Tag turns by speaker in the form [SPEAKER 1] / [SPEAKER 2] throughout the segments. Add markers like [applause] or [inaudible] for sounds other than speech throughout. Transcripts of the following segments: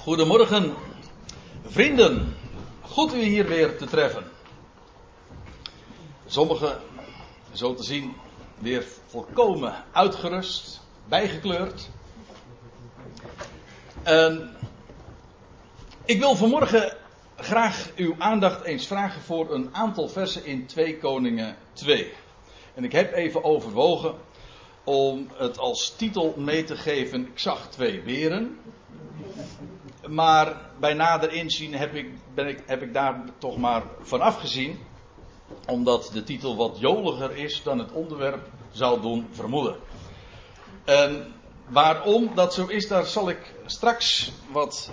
[SPEAKER 1] Goedemorgen, vrienden. Goed u hier weer te treffen. Sommigen, zo te zien, weer volkomen uitgerust, bijgekleurd. En ik wil vanmorgen graag uw aandacht eens vragen voor een aantal versen in 2 Koningen 2. En ik heb even overwogen om het als titel mee te geven. Ik zag twee beren. Maar bij nader inzien heb ik, ben ik, heb ik daar toch maar van afgezien. Omdat de titel wat joliger is dan het onderwerp zou doen vermoeden. En waarom dat zo is, daar zal ik straks wat,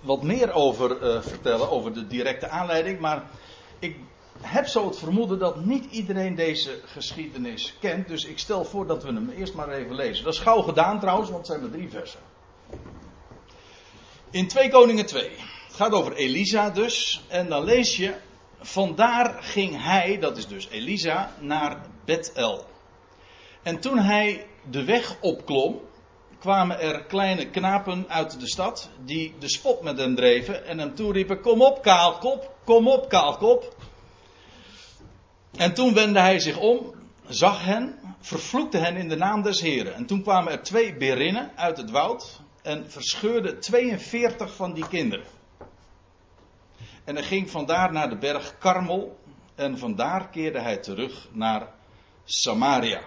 [SPEAKER 1] wat meer over uh, vertellen. Over de directe aanleiding. Maar ik heb zo het vermoeden dat niet iedereen deze geschiedenis kent. Dus ik stel voor dat we hem eerst maar even lezen. Dat is gauw gedaan trouwens, want het zijn er drie versen. In 2 Koningen 2. Het gaat over Elisa dus. En dan lees je. Vandaar ging hij, dat is dus Elisa, naar Bethel. En toen hij de weg opklom, kwamen er kleine knapen uit de stad die de spot met hem dreven en hem toeriepen: Kom op, kaalkop, kom op, kaalkop. En toen wendde hij zich om, zag hen, vervloekte hen in de naam des Heren. En toen kwamen er twee berinnen uit het woud en verscheurde 42 van die kinderen. En hij ging vandaar naar de berg Karmel en vandaar keerde hij terug naar Samaria.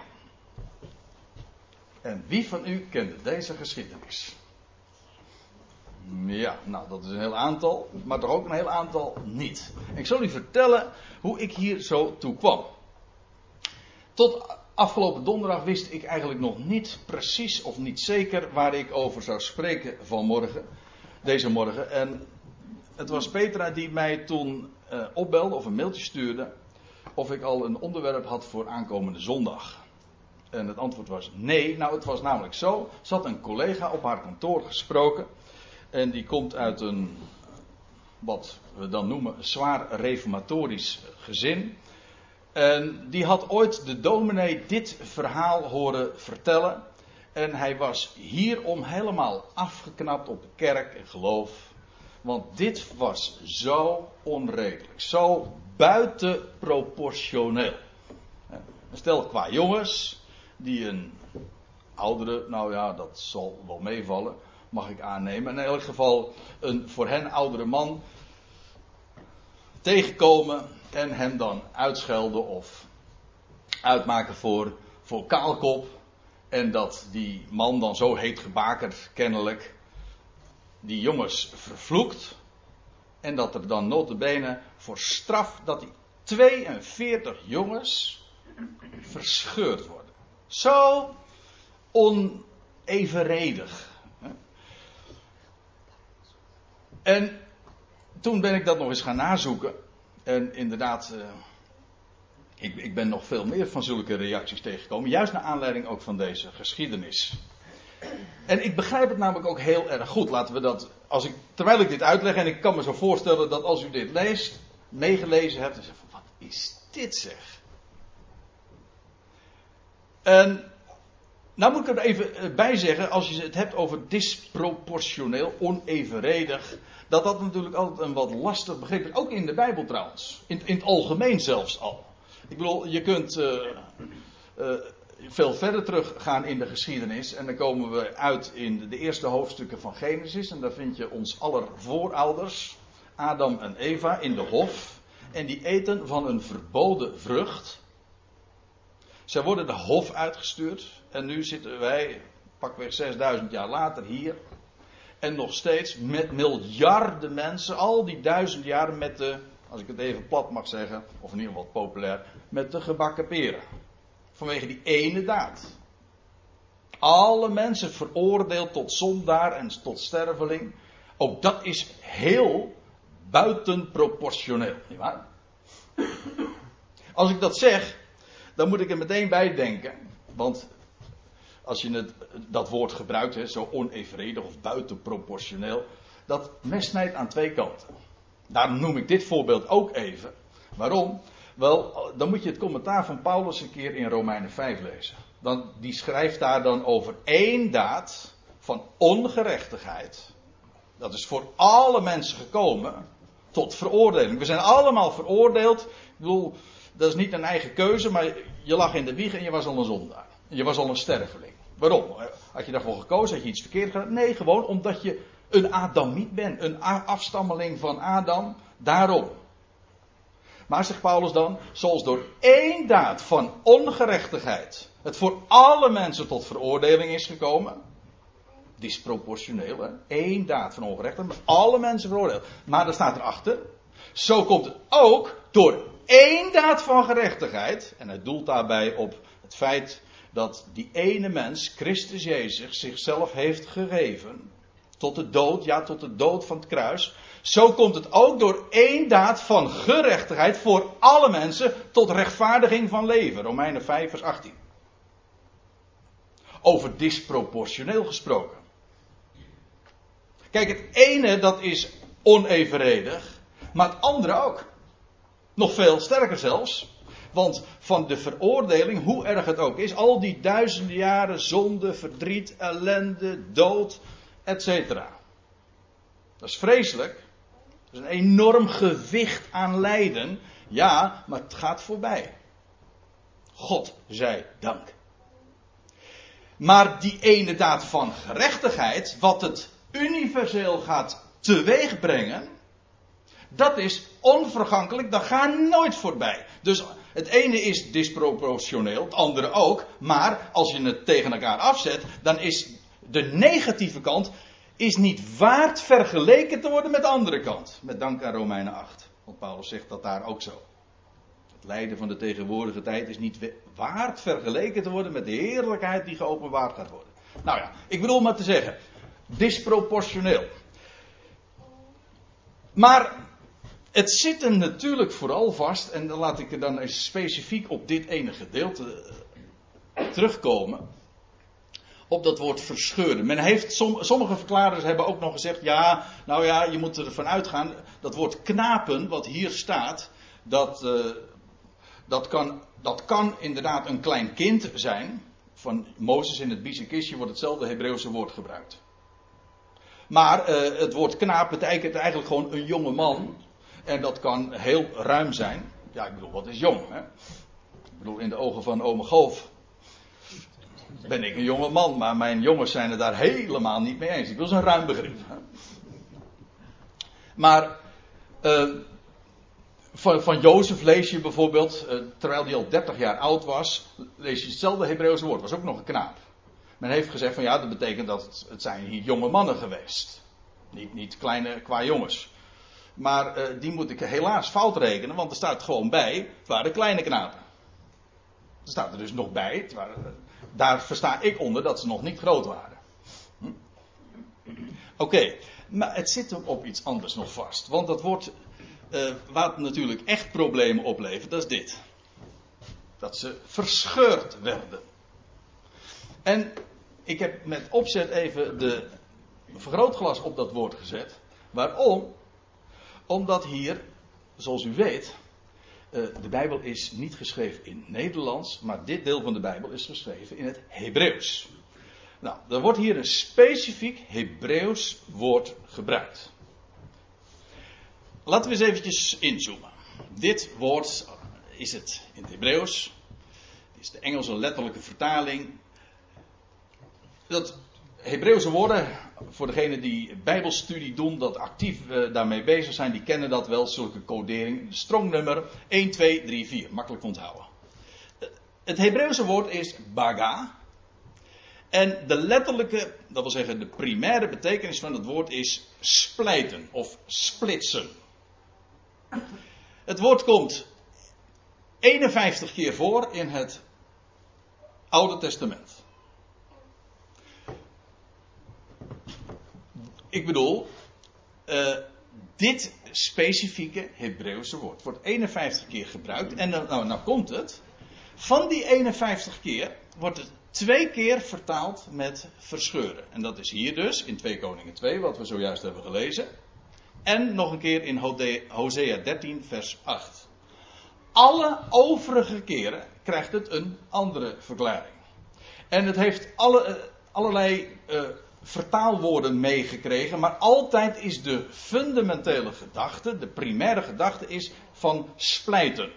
[SPEAKER 1] En wie van u kende deze geschiedenis? Ja, nou dat is een heel aantal, maar toch ook een heel aantal niet. Ik zal u vertellen hoe ik hier zo toe kwam. Tot afgelopen donderdag wist ik eigenlijk nog niet precies of niet zeker waar ik over zou spreken vanmorgen, deze morgen. En het was Petra die mij toen uh, opbelde of een mailtje stuurde of ik al een onderwerp had voor aankomende zondag. En het antwoord was nee. Nou, het was namelijk zo. Zat een collega op haar kantoor gesproken. En die komt uit een, wat we dan noemen, zwaar reformatorisch gezin. En die had ooit de dominee dit verhaal horen vertellen. En hij was hierom helemaal afgeknapt op kerk en geloof. Want dit was zo onredelijk, zo buitenproportioneel. Stel qua jongens, die een oudere, nou ja, dat zal wel meevallen, mag ik aannemen. In elk geval een voor hen oudere man tegenkomen en hem dan uitschelden of uitmaken voor, voor kaalkop. En dat die man dan zo heet gebakerd, kennelijk, die jongens vervloekt. En dat er dan notabene voor straf dat die 42 jongens verscheurd worden. Zo onevenredig. En toen ben ik dat nog eens gaan nazoeken. En inderdaad, uh, ik, ik, ben nog veel meer van zulke reacties tegengekomen. Juist naar aanleiding ook van deze geschiedenis. En ik begrijp het namelijk ook heel erg goed. Laten we dat, als ik, terwijl ik dit uitleg, en ik kan me zo voorstellen dat als u dit leest, meegelezen hebt, dan zegt wat is dit zeg? En, nou moet ik er even eh, bij zeggen, als je het hebt over disproportioneel, onevenredig, dat dat natuurlijk altijd een wat lastig begrip is. Ook in de Bijbel trouwens. In, in het algemeen zelfs al. Ik bedoel, je kunt uh, uh, veel verder teruggaan in de geschiedenis. En dan komen we uit in de eerste hoofdstukken van Genesis. En daar vind je ons aller voorouders, Adam en Eva, in de hof. En die eten van een verboden vrucht. Zij worden de hof uitgestuurd. En nu zitten wij, pakweg 6000 jaar later, hier en nog steeds met miljarden mensen, al die duizend jaren met de, als ik het even plat mag zeggen, of in ieder geval populair, met de gebakken peren. Vanwege die ene daad. Alle mensen veroordeeld tot zondaar en tot sterveling. Ook dat is heel buitenproportioneel, nietwaar? Als ik dat zeg, dan moet ik er meteen bij denken. Want als je dat woord gebruikt, hè, zo onevenredig of buitenproportioneel, dat mes snijdt aan twee kanten. Daarom noem ik dit voorbeeld ook even. Waarom? Wel, dan moet je het commentaar van Paulus een keer in Romeinen 5 lezen. Dan, die schrijft daar dan over één daad van ongerechtigheid. Dat is voor alle mensen gekomen tot veroordeling. We zijn allemaal veroordeeld. Ik bedoel, dat is niet een eigen keuze, maar je lag in de wieg en je was al een zondaar. Je was al een sterveling. Waarom? Had je daarvoor gekozen? Had je iets verkeerd gedaan? Nee, gewoon omdat je een Adamiet bent. Een afstammeling van Adam. Daarom. Maar zegt Paulus dan, zoals door één daad van ongerechtigheid het voor alle mensen tot veroordeling is gekomen. Disproportioneel, hè? Eén daad van ongerechtigheid, maar alle mensen veroordeeld. Maar er staat erachter, zo komt het ook door één daad van gerechtigheid. En het doelt daarbij op het feit dat die ene mens, Christus Jezus, zichzelf heeft gegeven. Tot de dood, ja, tot de dood van het kruis. Zo komt het ook door één daad van gerechtigheid voor alle mensen tot rechtvaardiging van leven. Romeinen 5, vers 18. Over disproportioneel gesproken. Kijk, het ene dat is onevenredig, maar het andere ook. Nog veel sterker zelfs. Want van de veroordeling, hoe erg het ook is, al die duizenden jaren zonde, verdriet, ellende, dood, etc. Dat is vreselijk. Dat is een enorm gewicht aan lijden. Ja, maar het gaat voorbij. God zij dank. Maar die ene daad van gerechtigheid, wat het universeel gaat teweegbrengen, dat is onvergankelijk, dat gaat nooit voorbij. Dus het ene is disproportioneel, het andere ook. Maar als je het tegen elkaar afzet, dan is de negatieve kant is niet waard vergeleken te worden met de andere kant. Met dank aan Romeinen 8. Want Paulus zegt dat daar ook zo. Het lijden van de tegenwoordige tijd is niet waard vergeleken te worden met de heerlijkheid die geopenbaard gaat worden. Nou ja, ik bedoel maar te zeggen, disproportioneel. Maar het zit er natuurlijk vooral vast, en dan laat ik er dan eens specifiek op dit ene gedeelte eh, terugkomen. Op dat woord verscheuren. Men heeft, sommige verklaarders hebben ook nog gezegd: ja, nou ja, je moet ervan uitgaan. Dat woord knapen, wat hier staat, dat, uh, dat, kan, dat kan inderdaad een klein kind zijn. Van Mozes in het biezenkistje wordt hetzelfde Hebreeuwse woord gebruikt. Maar uh, het woord knaap betekent eigenlijk gewoon een jonge man. En dat kan heel ruim zijn. Ja, ik bedoel, wat is jong? Hè? Ik bedoel, in de ogen van ome Golf ben ik een jonge man, maar mijn jongens zijn het daar helemaal niet mee eens. Ik wil zo'n ruim begrip. Maar uh, van, van Jozef lees je bijvoorbeeld, uh, terwijl hij al 30 jaar oud was, lees je hetzelfde Hebreeuwse woord. Was ook nog een knaap. Men heeft gezegd van ja, dat betekent dat het, het zijn hier jonge mannen geweest. Niet, niet kleine qua jongens. Maar uh, die moet ik helaas fout rekenen, want er staat gewoon bij, het waren kleine knapen. Er staat er dus nog bij, waren, daar versta ik onder dat ze nog niet groot waren. Hm? Oké, maar het zit hem op iets anders nog vast. Want dat wordt, uh, wat natuurlijk echt problemen oplevert, dat is dit. Dat ze verscheurd werden. En ik heb met opzet even de vergrootglas op dat woord gezet. Waarom? Omdat hier, zoals u weet, eh, de Bijbel is niet geschreven in Nederlands, maar dit deel van de Bijbel is geschreven in het Hebreeuws. Nou, er wordt hier een specifiek Hebreeuws woord gebruikt. Laten we eens eventjes inzoomen. Dit woord is het in het Hebreeuws. Dit is de Engelse letterlijke vertaling. Dat Hebreeuwse woorden, voor degenen die bijbelstudie doen, dat actief uh, daarmee bezig zijn, die kennen dat wel, zulke codering. Strongnummer 1, 2, 3, 4, makkelijk onthouden. Het Hebreeuwse woord is baga. En de letterlijke, dat wil zeggen de primaire betekenis van het woord is splijten of splitsen. Het woord komt 51 keer voor in het Oude Testament. Ik bedoel, uh, dit specifieke Hebreeuwse woord wordt 51 keer gebruikt. En dan, nou, nou komt het. Van die 51 keer wordt het twee keer vertaald met verscheuren. En dat is hier dus, in 2 Koningen 2, wat we zojuist hebben gelezen. En nog een keer in Hosea 13, vers 8. Alle overige keren krijgt het een andere verklaring. En het heeft alle, uh, allerlei uh, vertaalwoorden meegekregen, maar altijd is de fundamentele gedachte, de primaire gedachte is van splijten.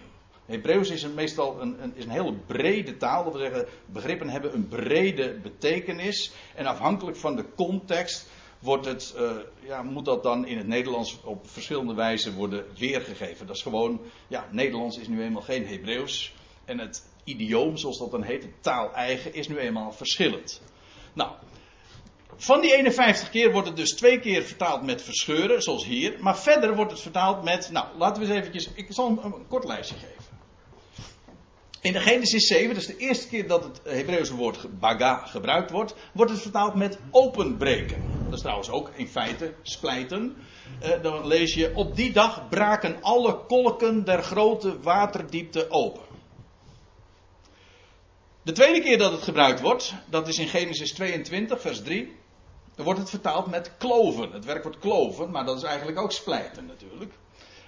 [SPEAKER 1] Hebreeuws is een, meestal een, een, is een hele brede taal. Dat wil zeggen, begrippen hebben een brede betekenis. En afhankelijk van de context wordt het, uh, ja, moet dat dan in het Nederlands op verschillende wijzen worden weergegeven. Dat is gewoon, ja, Nederlands is nu eenmaal geen Hebreeuws. En het idioom, zoals dat dan heet, het taal eigen, is nu eenmaal verschillend. Nou, van die 51 keer wordt het dus twee keer vertaald met verscheuren, zoals hier. Maar verder wordt het vertaald met, nou, laten we eens eventjes, ik zal een, een kort lijstje geven. In de Genesis 7, dat is de eerste keer dat het Hebreeuwse woord baga gebruikt wordt, wordt het vertaald met openbreken. Dat is trouwens ook in feite splijten. Eh, dan lees je, op die dag braken alle kolken der grote waterdiepte open. De tweede keer dat het gebruikt wordt, dat is in Genesis 22, vers 3. Dan wordt het vertaald met kloven. Het werkwoord kloven, maar dat is eigenlijk ook splijten natuurlijk.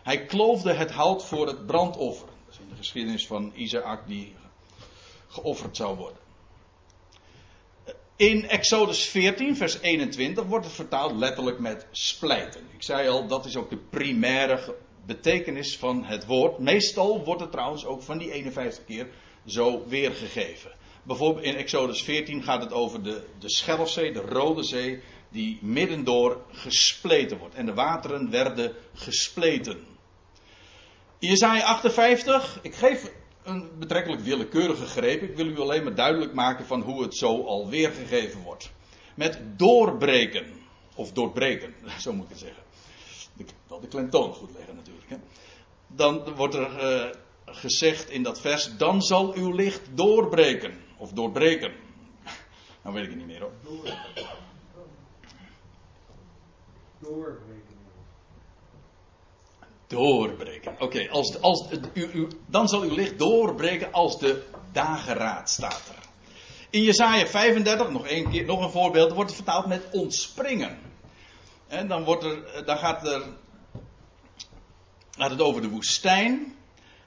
[SPEAKER 1] Hij kloofde het hout voor het brandoffer in de geschiedenis van Isaac die geofferd zou worden. In Exodus 14, vers 21 wordt het vertaald letterlijk met splijten. Ik zei al, dat is ook de primaire betekenis van het woord. Meestal wordt het trouwens ook van die 51 keer zo weergegeven. Bijvoorbeeld in Exodus 14 gaat het over de, de Schelfzee, de Rode Zee, die middendoor gespleten wordt. En de wateren werden gespleten. Jezaja 58, ik geef een betrekkelijk willekeurige greep. Ik wil u alleen maar duidelijk maken van hoe het zo al weergegeven wordt. Met doorbreken. Of doorbreken, [laughs] zo moet ik het zeggen. Ik wil de klemtoon goed leggen natuurlijk. Hè. Dan wordt er uh, gezegd in dat vers, dan zal uw licht doorbreken. Of doorbreken. Nou weet ik het niet meer hoor. Doorbreken doorbreken. Oké, als, als, u, u, dan zal uw licht doorbreken als de dageraad staat er. In Jesaja 35, nog, een keer, nog een voorbeeld, wordt het vertaald met ontspringen. En dan, wordt er, dan gaat, er, gaat het over de woestijn.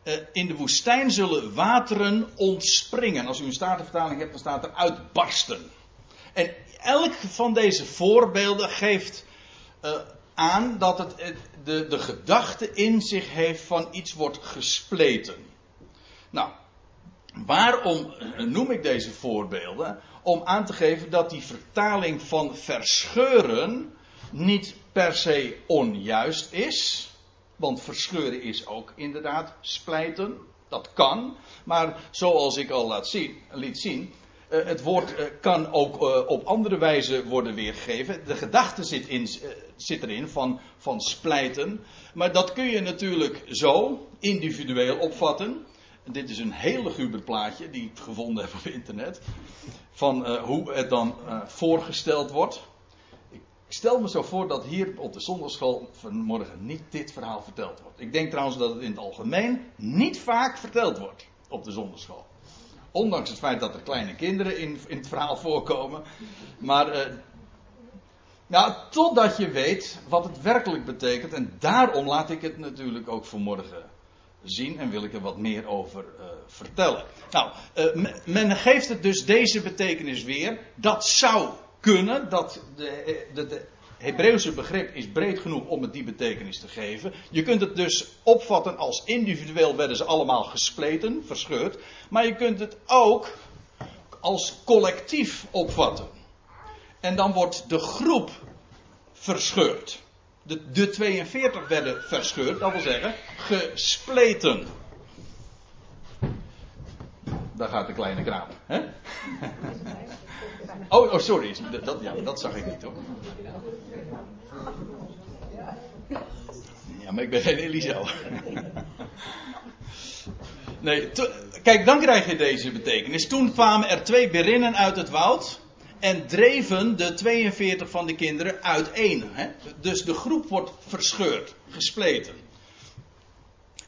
[SPEAKER 1] Eh, in de woestijn zullen wateren ontspringen. Als u een statenvertaling hebt, dan staat er uitbarsten. En elk van deze voorbeelden geeft uh, aan dat het de, de gedachte in zich heeft van iets wordt gespleten. Nou, waarom noem ik deze voorbeelden? Om aan te geven dat die vertaling van verscheuren niet per se onjuist is. Want verscheuren is ook inderdaad splijten. Dat kan. Maar zoals ik al laat zien, liet zien, eh, het woord eh, kan ook eh, op andere wijze worden weergegeven. De gedachte zit, in, zit erin van, van splijten. Maar dat kun je natuurlijk zo individueel opvatten. Dit is een heel luguber plaatje die ik gevonden heb op internet. Van hoe het dan voorgesteld wordt. Ik stel me zo voor dat hier op de zondagschool vanmorgen niet dit verhaal verteld wordt. Ik denk trouwens dat het in het algemeen niet vaak verteld wordt op de zondagschool. Ondanks het feit dat er kleine kinderen in, in het verhaal voorkomen. Maar. Uh, nou, totdat je weet wat het werkelijk betekent. En daarom laat ik het natuurlijk ook vanmorgen zien. En wil ik er wat meer over uh, vertellen. Nou, uh, men geeft het dus deze betekenis weer. Dat zou kunnen. Dat de Hebreeuwse begrip is breed genoeg om het die betekenis te geven. Je kunt het dus opvatten als individueel werden ze allemaal gespleten, verscheurd. Maar je kunt het ook als collectief opvatten. En dan wordt de groep verscheurd. De, de 42 werden verscheurd, dat wil zeggen gespleten. Daar gaat de kleine kraam. Hè? [laughs] Oh, oh, sorry. Dat, ja, dat zag ik niet hoor. Ja, maar ik ben geen Eliseo. [laughs] Nee, kijk, dan krijg je deze betekenis. Toen kwamen er twee berinnen uit het woud. En dreven de 42 van de kinderen uiteen. Hè? Dus de groep wordt verscheurd, gespleten.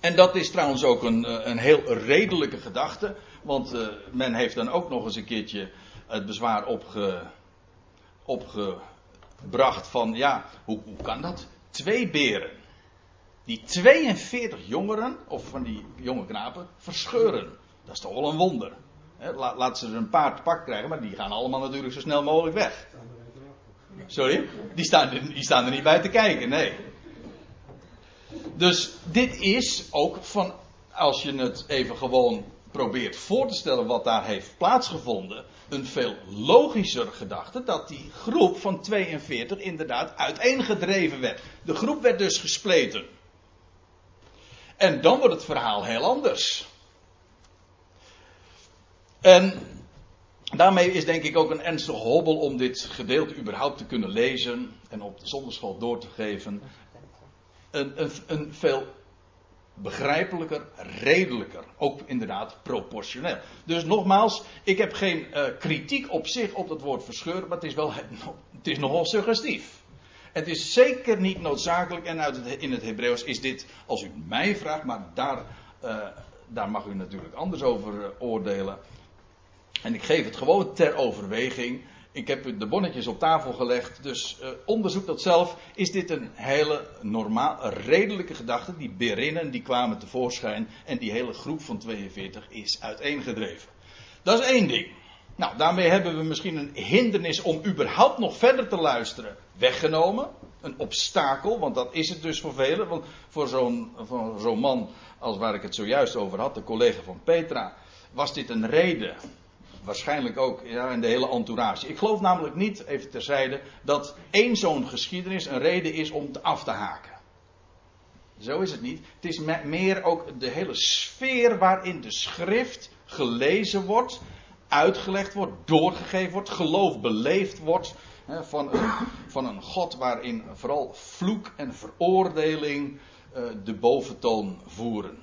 [SPEAKER 1] En dat is trouwens ook een, eh, een heel redelijke gedachte. Want uh, men heeft dan ook nog eens een keertje het bezwaar opge, opgebracht van, ja, hoe, hoe kan dat? Twee beren. Die 42 jongeren, of van die jonge knapen, verscheuren. Dat is toch wel een wonder. laat ze er een paar te pak krijgen, maar die gaan allemaal natuurlijk zo snel mogelijk weg. Sorry? Die staan, die staan er niet bij te kijken, nee. Dus dit is ook van, als je het even gewoon probeert voor te stellen wat daar heeft plaatsgevonden, een veel logischer gedachte dat die groep van 42 inderdaad uiteengedreven werd. De groep werd dus gespleten. En dan wordt het verhaal heel anders. En daarmee is denk ik ook een ernstige hobbel om dit gedeelte überhaupt te kunnen lezen en op de zonderschool door te geven. Een, een, een veel begrijpelijker, redelijker. Ook inderdaad proportioneel. Dus nogmaals, ik heb geen uh, kritiek op zich op dat woord verscheuren, maar het is, wel, het is nogal suggestief. Het is zeker niet noodzakelijk, en uit het, in het Hebreeuws is dit, als u mij vraagt, maar daar, uh, daar mag u natuurlijk anders over uh, oordelen. En ik geef het gewoon ter overweging. Ik heb de bonnetjes op tafel gelegd, dus uh, onderzoek dat zelf. Is dit een hele normaal, redelijke gedachte? Die berinnen die kwamen tevoorschijn en die hele groep van 42 is uiteengedreven. Dat is één ding. Nou, daarmee hebben we misschien een hindernis om überhaupt nog verder te luisteren weggenomen. Een obstakel, want dat is het dus voor velen. Want voor zo'n zo'n man als waar ik het zojuist over had, de collega van Petra, was dit een reden waarschijnlijk ook ja, in de hele entourage. Ik geloof namelijk niet, even terzijde, dat één zo'n geschiedenis een reden is om te af te haken. Zo is het niet. Het is meer ook de hele sfeer waarin de schrift gelezen wordt, uitgelegd wordt, doorgegeven wordt, geloof beleefd wordt. Hè, van, een, van een God waarin vooral vloek en veroordeling uh, de boventoon voeren.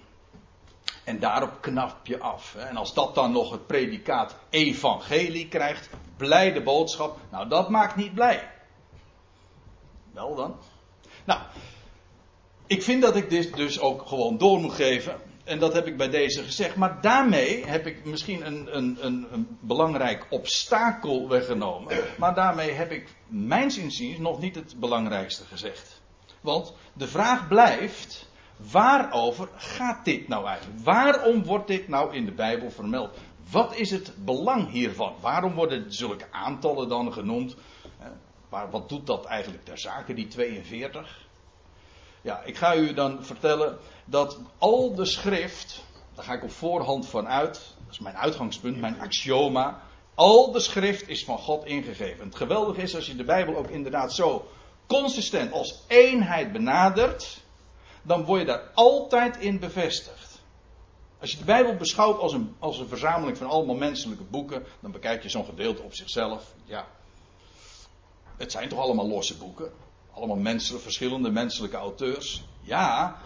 [SPEAKER 1] En daarop knap je af. En als dat dan nog het predicaat evangelie krijgt, blijde boodschap, nou dat maakt niet blij. Wel dan. Nou, ik vind dat ik dit dus ook gewoon door moet geven. En dat heb ik bij deze gezegd. Maar daarmee heb ik misschien een, een, een, een belangrijk obstakel weggenomen. Maar daarmee heb ik, mijns inziens, nog niet het belangrijkste gezegd. Want de vraag blijft Waarover gaat dit nou eigenlijk? Waarom wordt dit nou in de Bijbel vermeld? Wat is het belang hiervan? Waarom worden zulke aantallen dan genoemd? wat doet dat eigenlijk ter zake, die 42? Ja, ik ga u dan vertellen dat al de schrift, daar ga ik op voorhand van uit, dat is mijn uitgangspunt, mijn axioma. Al de schrift is van God ingegeven. Het geweldige is als je de Bijbel ook inderdaad zo consistent als eenheid benadert dan word je daar altijd in bevestigd. Als je de Bijbel beschouwt als een, als een verzameling van allemaal menselijke boeken, dan bekijk je zo'n gedeelte op zichzelf. Ja, het zijn toch allemaal losse boeken? Allemaal verschillende menselijke auteurs. Ja,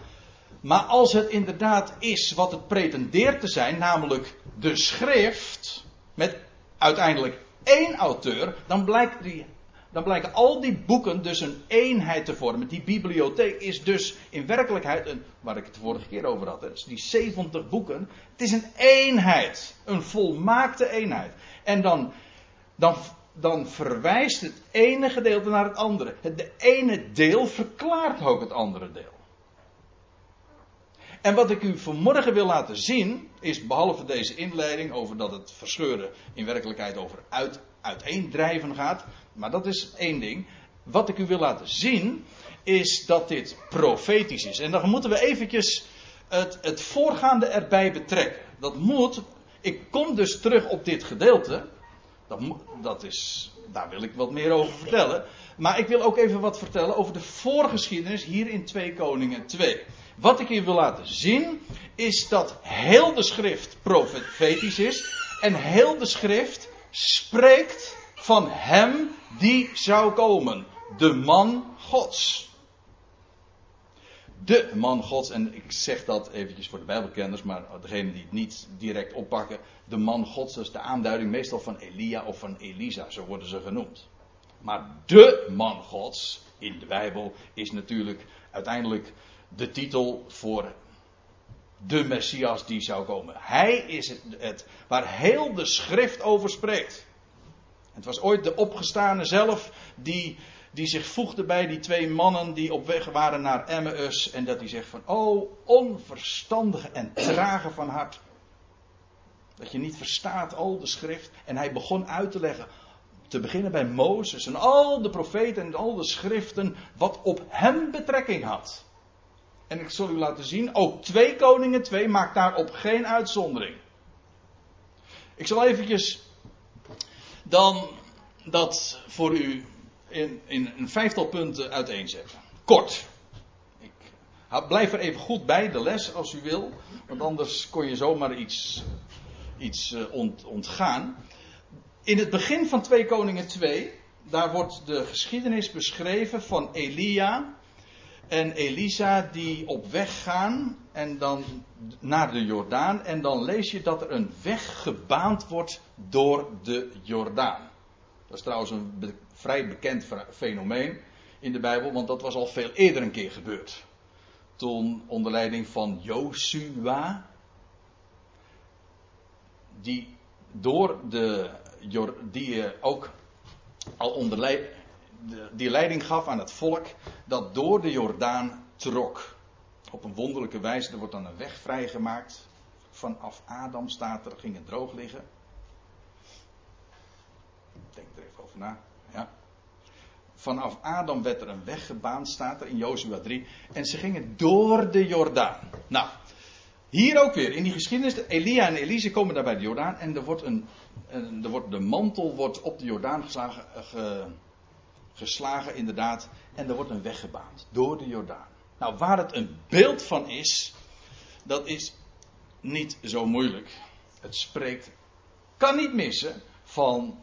[SPEAKER 1] maar als het inderdaad is wat het pretendeert te zijn, namelijk de schrift, met uiteindelijk één auteur, dan blijkt die dan blijken al die boeken dus een eenheid te vormen. Die bibliotheek is dus in werkelijkheid, een, waar ik het vorige keer over had, dus die 70 boeken. Het is een eenheid, een volmaakte eenheid. En dan, dan, dan verwijst het ene gedeelte naar het andere. Het ene deel verklaart ook het andere deel. En wat ik u vanmorgen wil laten zien, is behalve deze inleiding over dat het verscheuren in werkelijkheid over uit, uiteendrijven gaat, maar dat is één ding. Wat ik u wil laten zien, is dat dit profetisch is. En dan moeten we eventjes het, het voorgaande erbij betrekken. Dat moet, ik kom dus terug op dit gedeelte. Dat, dat is, daar wil ik wat meer over vertellen. Maar ik wil ook even wat vertellen over de voorgeschiedenis hier in 2 Koningen 2. Wat ik hier wil laten zien, is dat heel de schrift profetisch is. En heel de schrift spreekt van hem die zou komen. De man Gods. De man Gods, en ik zeg dat eventjes voor de Bijbelkenners, maar degene die het niet direct oppakken. De man Gods, is de aanduiding meestal van Elia of van Elisa, zo worden ze genoemd. Maar de man Gods in de Bijbel is natuurlijk uiteindelijk de titel voor de Messias die zou komen. Hij is het waar heel de schrift over spreekt. Het was ooit de opgestane zelf die, die zich voegde bij die twee mannen die op weg waren naar Emmaus. En dat hij zegt van, oh onverstandige en trage van hart. Dat je niet verstaat al de schrift. En hij begon uit te leggen. te beginnen bij Mozes en al de profeten en al de schriften, wat op hem betrekking had. En ik zal u laten zien, ook twee koningen 2 maakt daarop geen uitzondering. Ik zal eventjes dan dat voor u in, in een vijftal punten uiteenzetten. Kort. Ik blijf er even goed bij, de les, als u wil. Want anders kon je zomaar iets, iets eh, ontgaan. In het begin van 2 Koningen 2, daar wordt de geschiedenis beschreven van Elia en Elisa die op weg gaan en dan naar de Jordaan. En dan lees je dat er een weg gebaand wordt door de Jordaan. Dat is trouwens een vrij bekend fenomeen in de Bijbel, want dat was al veel eerder een keer gebeurd. Toen onder leiding van Josua, die door de die ook al onder leiding die leiding gaf aan het volk dat door de Jordaan trok. Op een wonderlijke wijze, er wordt dan een weg vrijgemaakt. Vanaf Adam staat er, ging het droog liggen. Denk er even over na. Ja. Vanaf Adam werd er een weg gebaand, staat er in Jozua 3. En ze gingen door de Jordaan. Nou, hier ook weer in die geschiedenis. Elia en Elise komen daar bij de Jordaan. En er wordt, een, er wordt de mantel wordt op de Jordaan geslagen, ge, geslagen inderdaad. En er wordt een weg gebaand door de Jordaan. Nou, waar het een beeld van is, dat is niet zo moeilijk. Het spreekt, kan niet missen, van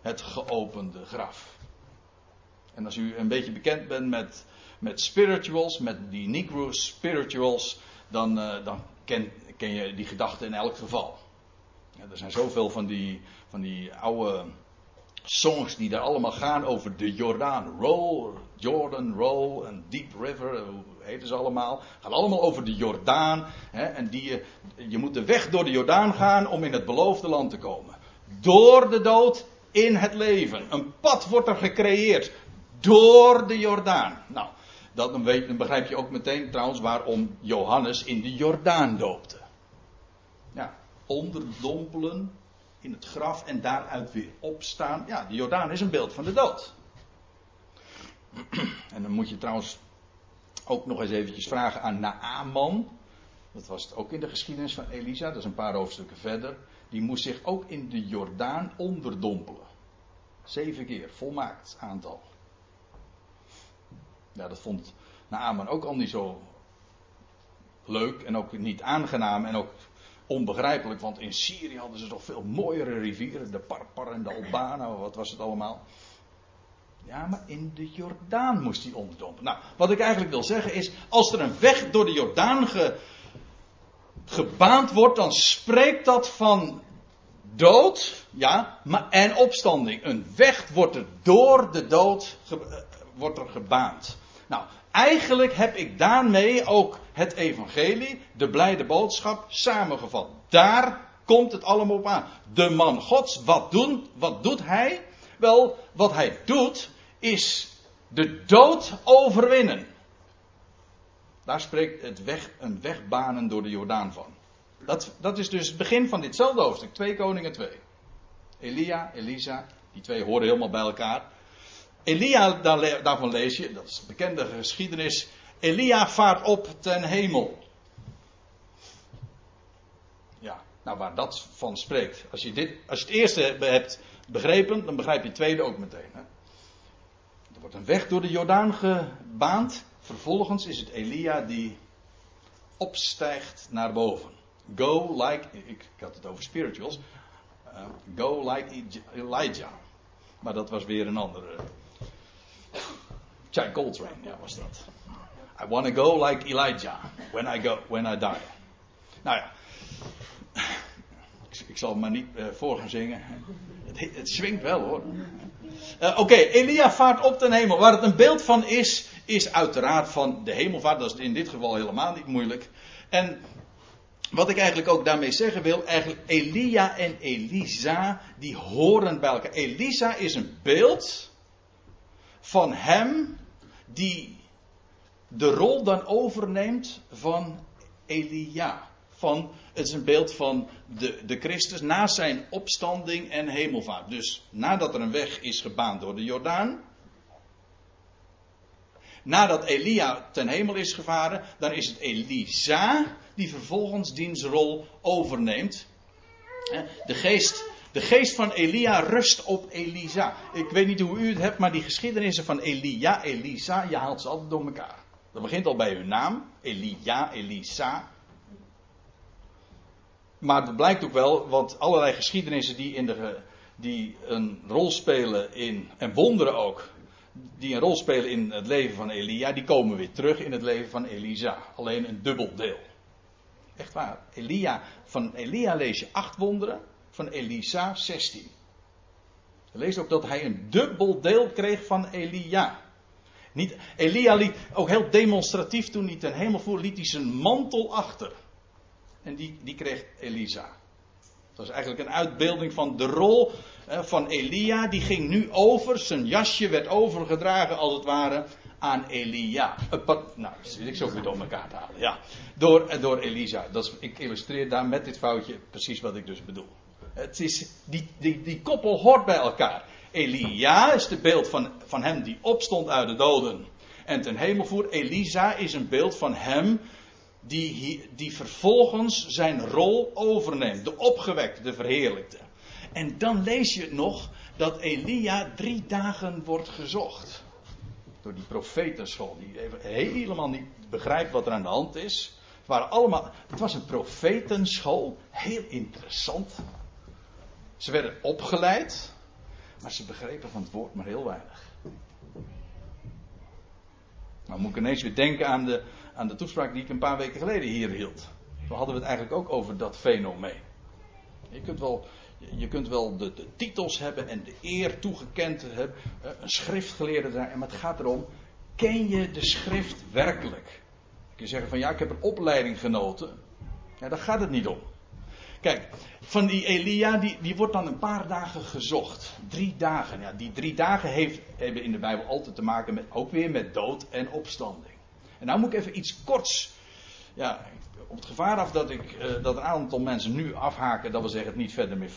[SPEAKER 1] het geopende graf. En als u een beetje bekend bent met, met spirituals, met die Negro spirituals, dan, uh, dan ken, ken je die gedachte in elk geval. Ja, er zijn zoveel van die, van die oude songs die daar allemaal gaan over de Jordaan. Roll, Jordan, Roll en Deep River, hoe heten ze allemaal. Gaan allemaal over de Jordaan. Hè, en die, je moet de weg door de Jordaan gaan om in het beloofde land te komen. Door de dood in het leven. Een pad wordt er gecreëerd. Door de Jordaan. Nou, dat dan, weet, dan begrijp je ook meteen trouwens waarom Johannes in de Jordaan doopte. Ja, onderdompelen in het graf en daaruit weer opstaan. Ja, de Jordaan is een beeld van de dood. En dan moet je trouwens ook nog eens eventjes vragen aan Naaman. Dat was ook in de geschiedenis van Elisa, dat is een paar hoofdstukken verder. Die moest zich ook in de Jordaan onderdompelen. Zeven keer, volmaakt aantal. Ja, dat vond Naaman ook al niet zo leuk en ook niet aangenaam en ook onbegrijpelijk, want in Syrië hadden ze toch veel mooiere rivieren, de Parpar en de Albana, wat was het allemaal. Ja, maar in de Jordaan moest hij onderdompelen. Nou, wat ik eigenlijk wil zeggen is, als er een weg door de Jordaan ge, gebaand wordt, dan spreekt dat van dood, ja, maar, en opstanding. Een weg wordt er door de dood eh, wordt er gebaand. Nou, eigenlijk heb ik daarmee ook het evangelie, de blijde boodschap, samengevat. Daar komt het allemaal op aan. De man Gods, wat, doen, wat doet hij? Wel, wat hij doet is de dood overwinnen. Daar spreekt het weg, een wegbanen door de Jordaan van. Dat, dat is dus het begin van ditzelfde hoofdstuk, 2 Koningen 2. Elia, Elisa, die twee horen helemaal bij elkaar. Elia, daarvan lees je, dat is een bekende geschiedenis. Elia vaart op ten hemel. Ja, nou waar dat van spreekt. Als je, dit, als je het eerste hebt begrepen, dan begrijp je het tweede ook meteen. Hè? Er wordt een weg door de Jordaan gebaand. Vervolgens is het Elia die opstijgt naar boven. Go like, ik, ik had het over spirituals. Uh, go like Elijah. Maar dat was weer een andere. Jack Coltrane, ja, was dat. I want to go like Elijah when I go, when I die. Nou ja, ik, ik zal maar niet uh, voor gaan zingen. Het, het wel hoor. Uh, Oké, Elia vaart op ten hemel. Waar het een beeld van is, is uiteraard van de hemelvaart. Dat is in dit geval helemaal niet moeilijk. En wat ik eigenlijk ook daarmee zeggen wil, eigenlijk Elia en Elisa, die horen bij elkaar. Elisa is een beeld van hem die de rol dan overneemt van Elia. van, het is een beeld van de, de Christus na zijn opstanding en hemelvaart. Dus nadat er een weg is gebaand door de Jordaan, nadat Elia ten hemel is gevaren, dan is het Elisa die vervolgens diens rol overneemt. De geest, de geest van Elia rust op Elisa. Ik weet niet hoe u het hebt, maar die geschiedenissen van Elia, Elisa, je haalt ze altijd door elkaar. Dat begint al bij hun naam. Elia, Elisa. Maar het blijkt ook wel, want allerlei geschiedenissen die, in de, die een rol spelen in, en wonderen ook, die een rol spelen in het leven van Elia, die komen weer terug in het leven van Elisa. Alleen een dubbel deel. Echt waar. Elia, van Elia lees je acht wonderen, van Elisa 16. Je leest ook dat hij een dubbel deel kreeg van Elia. Niet, Elia liet ook heel demonstratief toen hij ten hemel voer, liet hij zijn mantel achter. En die, die kreeg Elisa. Dat is eigenlijk een uitbeelding van de rol van Elia. Die ging nu over, zijn jasje werd overgedragen als het ware aan Elia. Uh, nou, zit ik zo weer door elkaar te halen. Ja, door, eh, door Elisa. Dat is, ik illustreer daar met dit foutje precies wat ik dus bedoel. Het is, die, die, die koppel hoort bij elkaar. Elia is het beeld van, van hem die opstond uit de doden en ten hemel voer. Elisa is een beeld van hem die, die vervolgens zijn rol overneemt. De opgewekte, de verheerlijkte. En dan lees je nog dat Elia drie dagen wordt gezocht. Door die profetenschool, die helemaal niet begrijpt wat er aan de hand is. Het, waren allemaal, het was een profetenschool, heel interessant. Ze werden opgeleid, maar ze begrepen van het woord maar heel weinig. Nou moet ik ineens weer denken aan de, aan de toespraak die ik een paar weken geleden hier hield. Toen hadden we het eigenlijk ook over dat fenomeen. Je kunt wel, je kunt wel de, de titels hebben en de eer toegekend hebben, eh, een schriftgeleerde zijn, maar het gaat erom, ken je de schrift werkelijk? Je zeggen van ja, ik heb een opleiding genoten. Ja, daar gaat het niet om. Kijk, van die Elia, die, die wordt dan een paar dagen gezocht. Drie dagen. Ja, die drie dagen heeft, hebben in de Bijbel altijd te maken met, ook weer met dood en opstanding. En nou moet ik even iets korts. Ja, op het gevaar af dat, ik, uh, dat een aantal mensen nu afhaken, dat wil zeggen het niet verder meer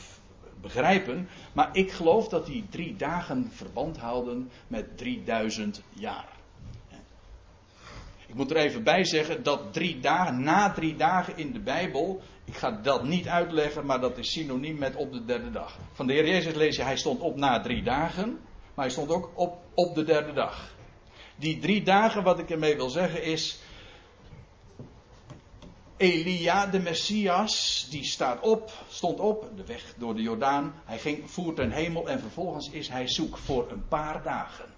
[SPEAKER 1] begrijpen. Maar ik geloof dat die drie dagen verband houden met 3000 jaar. Ik moet er even bij zeggen dat drie dagen, na drie dagen in de Bijbel, ik ga dat niet uitleggen, maar dat is synoniem met op de derde dag. Van de Heer Jezus lees je, hij stond op na drie dagen, maar hij stond ook op op de derde dag. Die drie dagen, wat ik ermee wil zeggen is, Elia, de Messias, die staat op, stond op, de weg door de Jordaan. Hij ging, voer ten hemel en vervolgens is hij zoek voor een paar dagen.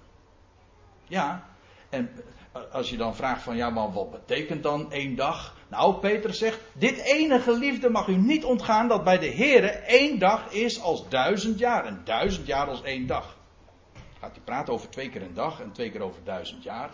[SPEAKER 1] Ja, en als je dan vraagt van ja, maar wat betekent dan één dag? Nou, Peter zegt, dit enige liefde mag u niet ontgaan dat bij de Here één dag is als duizend jaar en duizend jaar als één dag. Gaat hij praten over twee keer een dag en twee keer over duizend jaar.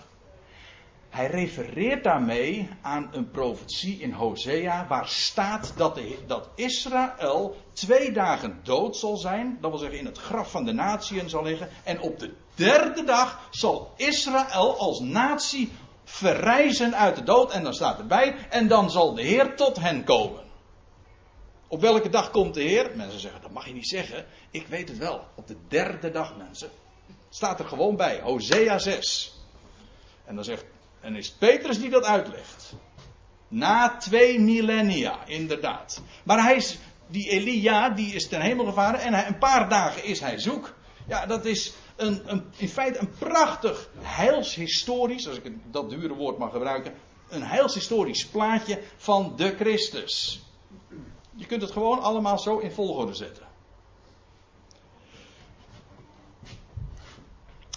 [SPEAKER 1] Hij refereert daarmee aan een profetie in Hosea waar staat dat, dat Israël twee dagen dood zal zijn. Dat wil zeggen in het graf van de natieën zal liggen. En op de derde dag zal Israël als natie verrijzen uit de dood. En dan staat erbij, en dan zal de Heer tot hen komen. Op welke dag komt de Heer? Mensen zeggen, dat mag je niet zeggen. Ik weet het wel. Op de derde dag, mensen. Staat er gewoon bij, Hosea 6. En dan zegt, en is Petrus die dat uitlegt. Na twee millennia, inderdaad. Maar hij is, die Elia, die is ten hemel gevaren en hij, een paar dagen is hij zoek. Ja, dat is een, een, in feite een prachtig heilshistorisch, als ik dat dure woord mag gebruiken, een heilshistorisch plaatje van de Christus. Je kunt het gewoon allemaal zo in volgorde zetten.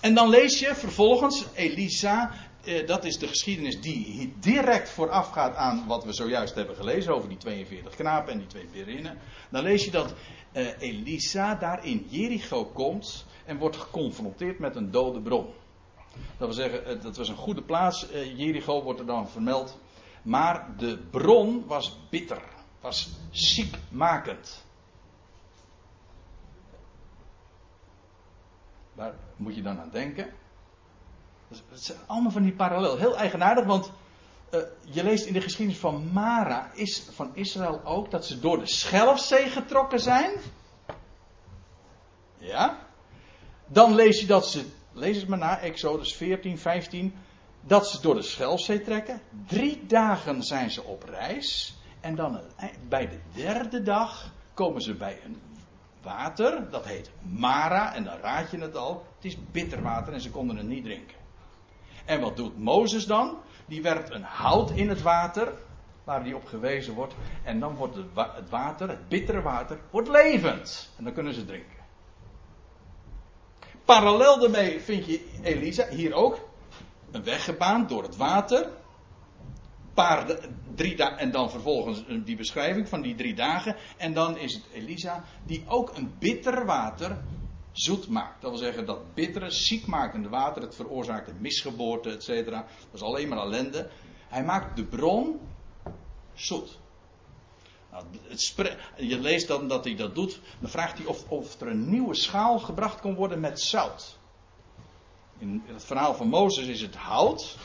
[SPEAKER 1] En dan lees je vervolgens Elisa, eh, dat is de geschiedenis die direct voorafgaat aan wat we zojuist hebben gelezen over die 42 knapen en die twee berinnen. Dan lees je dat eh, Elisa daar in Jericho komt en wordt geconfronteerd met een dode bron. Dat wil zeggen, dat was een goede plaats. Eh, Jericho wordt er dan vermeld. Maar de bron was bitter, was ziekmakend. Waar moet je dan aan denken? Het zijn allemaal van die parallel. Heel eigenaardig, want uh, je leest in de geschiedenis van Mara, is, van Israël ook, dat ze door de Schelfzee getrokken zijn. Ja. Dan lees je dat ze, lees het maar na, Exodus 14, 15, dat ze door de Schelfzee trekken. Drie dagen zijn ze op reis. En dan bij de derde dag komen ze bij een water, dat heet Mara, en dan raad je het al, het is bitter water en ze konden het niet drinken. En wat doet Mozes dan? Die werpt een hout in het water, waar die op gewezen wordt, en dan wordt het water, het bittere water, wordt levend. En dan kunnen ze drinken. Parallel daarmee vind je Elisa hier ook een weg gebaand door het water paar, drie en dan vervolgens die beschrijving van die drie dagen. En dan is het Elisa die ook een bitter water zoet maakt. Dat wil zeggen dat bittere, ziekmakende water, het veroorzaakt een misgeboorte, et cetera. Dat is alleen maar ellende. Hij maakt de bron zoet. Nou, je leest dan dat hij dat doet. Dan vraagt hij of, of er een nieuwe schaal gebracht kon worden met zout. In het verhaal van Mozes is het hout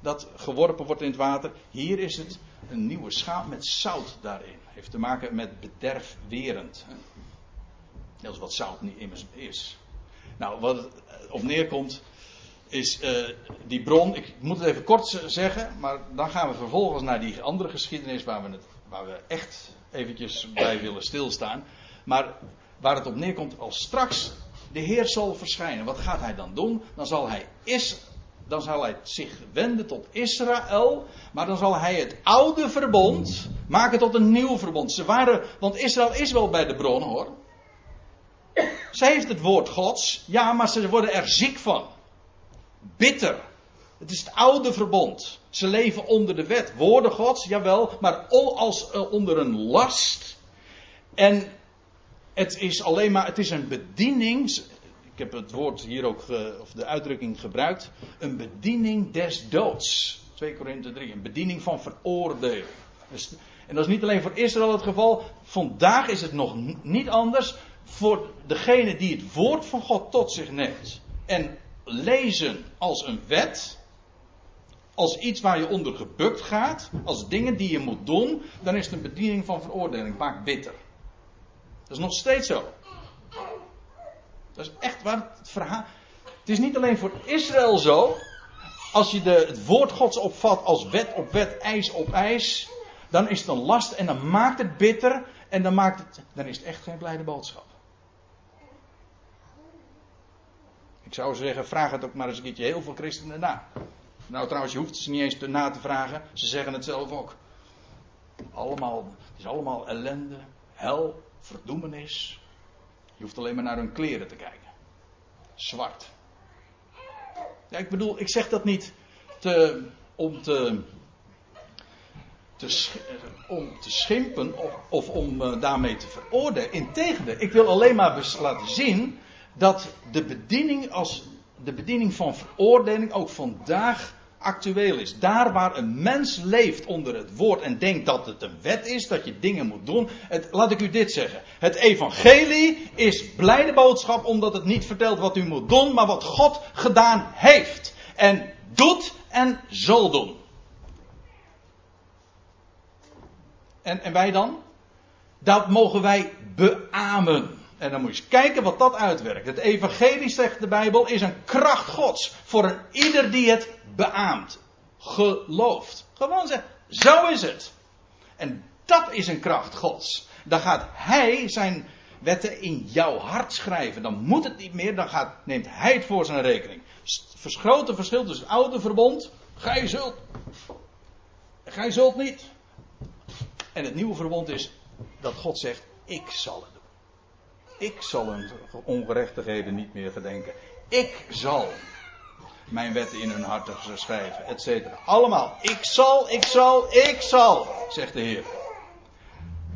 [SPEAKER 1] dat geworpen wordt in het water. Hier is het een nieuwe schaal met zout daarin. Heeft te maken met bederfwerend. Dat is wat zout niet immers is. Nou, wat het op neerkomt, is uh, die bron. Ik moet het even kort zeggen, maar dan gaan we vervolgens naar die andere geschiedenis waar we, het, waar we echt eventjes bij willen stilstaan. Maar waar het op neerkomt, als straks de Heer zal verschijnen, wat gaat hij dan doen? Dan zal hij is dan zal hij zich wenden tot Israël, maar dan zal hij het oude verbond maken tot een nieuw verbond. Ze waren, want Israël is wel bij de bron hoor. Ze heeft het woord Gods, ja, maar ze worden er ziek van. Bitter. Het is het oude verbond. Ze leven onder de wet. Woorden Gods, jawel, maar als eh, onder een last. En het is alleen maar, het is een bediening ik heb het woord hier ook, of de uitdrukking gebruikt, een bediening des doods. 2 Korinthe 3, een bediening van veroordeling. Dus, en dat is niet alleen voor Israël het geval, vandaag is het nog niet anders voor degene die het woord van God tot zich neemt. En lezen als een wet, als iets waar je onder gebukt gaat, als dingen die je moet doen, dan is het een bediening van veroordeling, vaak bitter. Dat is nog steeds zo. Dat is echt waar het verhaal. Het is niet alleen voor Israël zo. Als je de, het woord Gods opvat als wet op wet, ijs op ijs. Dan is het een last en dan maakt het bitter. En dan, maakt het, dan is het echt geen blijde boodschap. Ik zou zeggen, vraag het ook maar eens een keertje heel veel christenen na. Nou trouwens, je hoeft ze niet eens te na te vragen. Ze zeggen het zelf ook. Allemaal, het is allemaal ellende, hel, verdoemenis, je hoeft alleen maar naar hun kleren te kijken. Zwart. Ja, ik bedoel, ik zeg dat niet te, om te, te, om te schimpen of, of om uh, daarmee te veroordelen. Integendeel, ik wil alleen maar laten zien dat de bediening, als, de bediening van veroordeling ook vandaag actueel is. Daar waar een mens leeft onder het woord en denkt dat het een wet is, dat je dingen moet doen. Het, laat ik u dit zeggen. Het evangelie is blijde boodschap omdat het niet vertelt wat u moet doen, maar wat God gedaan heeft. En doet en zal doen. En, en wij dan? Dat mogen wij beamen. En dan moet je eens kijken wat dat uitwerkt. Het evangelie, zegt de Bijbel, is een kracht Gods voor een ieder die het beaamt, gelooft. Gewoon zeggen, zo is het. En dat is een kracht Gods. Dan gaat Hij zijn wetten in jouw hart schrijven. Dan moet het niet meer, dan gaat, neemt Hij het voor zijn rekening. Verschoten verschil tussen het oude verbond, gij zult, gij zult niet. En het nieuwe verbond is dat God zegt, ik zal het doen. Ik zal hun ongerechtigheden niet meer gedenken. Ik zal mijn wetten in hun harten schrijven, et cetera. Allemaal. Ik zal, ik zal, ik zal, zegt de Heer.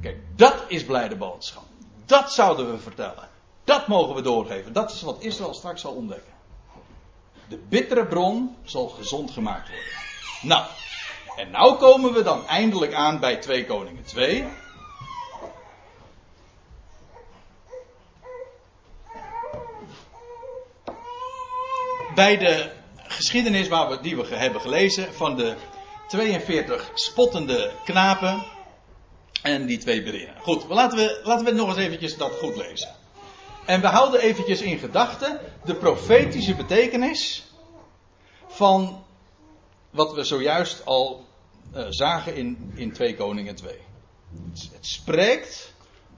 [SPEAKER 1] Kijk, dat is blijde boodschap. Dat zouden we vertellen. Dat mogen we doorgeven. Dat is wat Israël straks zal ontdekken. De bittere bron zal gezond gemaakt worden. Nou, en nou komen we dan eindelijk aan bij 2 Koningen 2. Bij de geschiedenis waar we, die we hebben gelezen van de 42 spottende knapen en die twee berinnen. Goed, laten we, laten we nog eens eventjes dat goed lezen. En we houden eventjes in gedachten de profetische betekenis van wat we zojuist al uh, zagen in, in 2 Koningen 2. Het, spreekt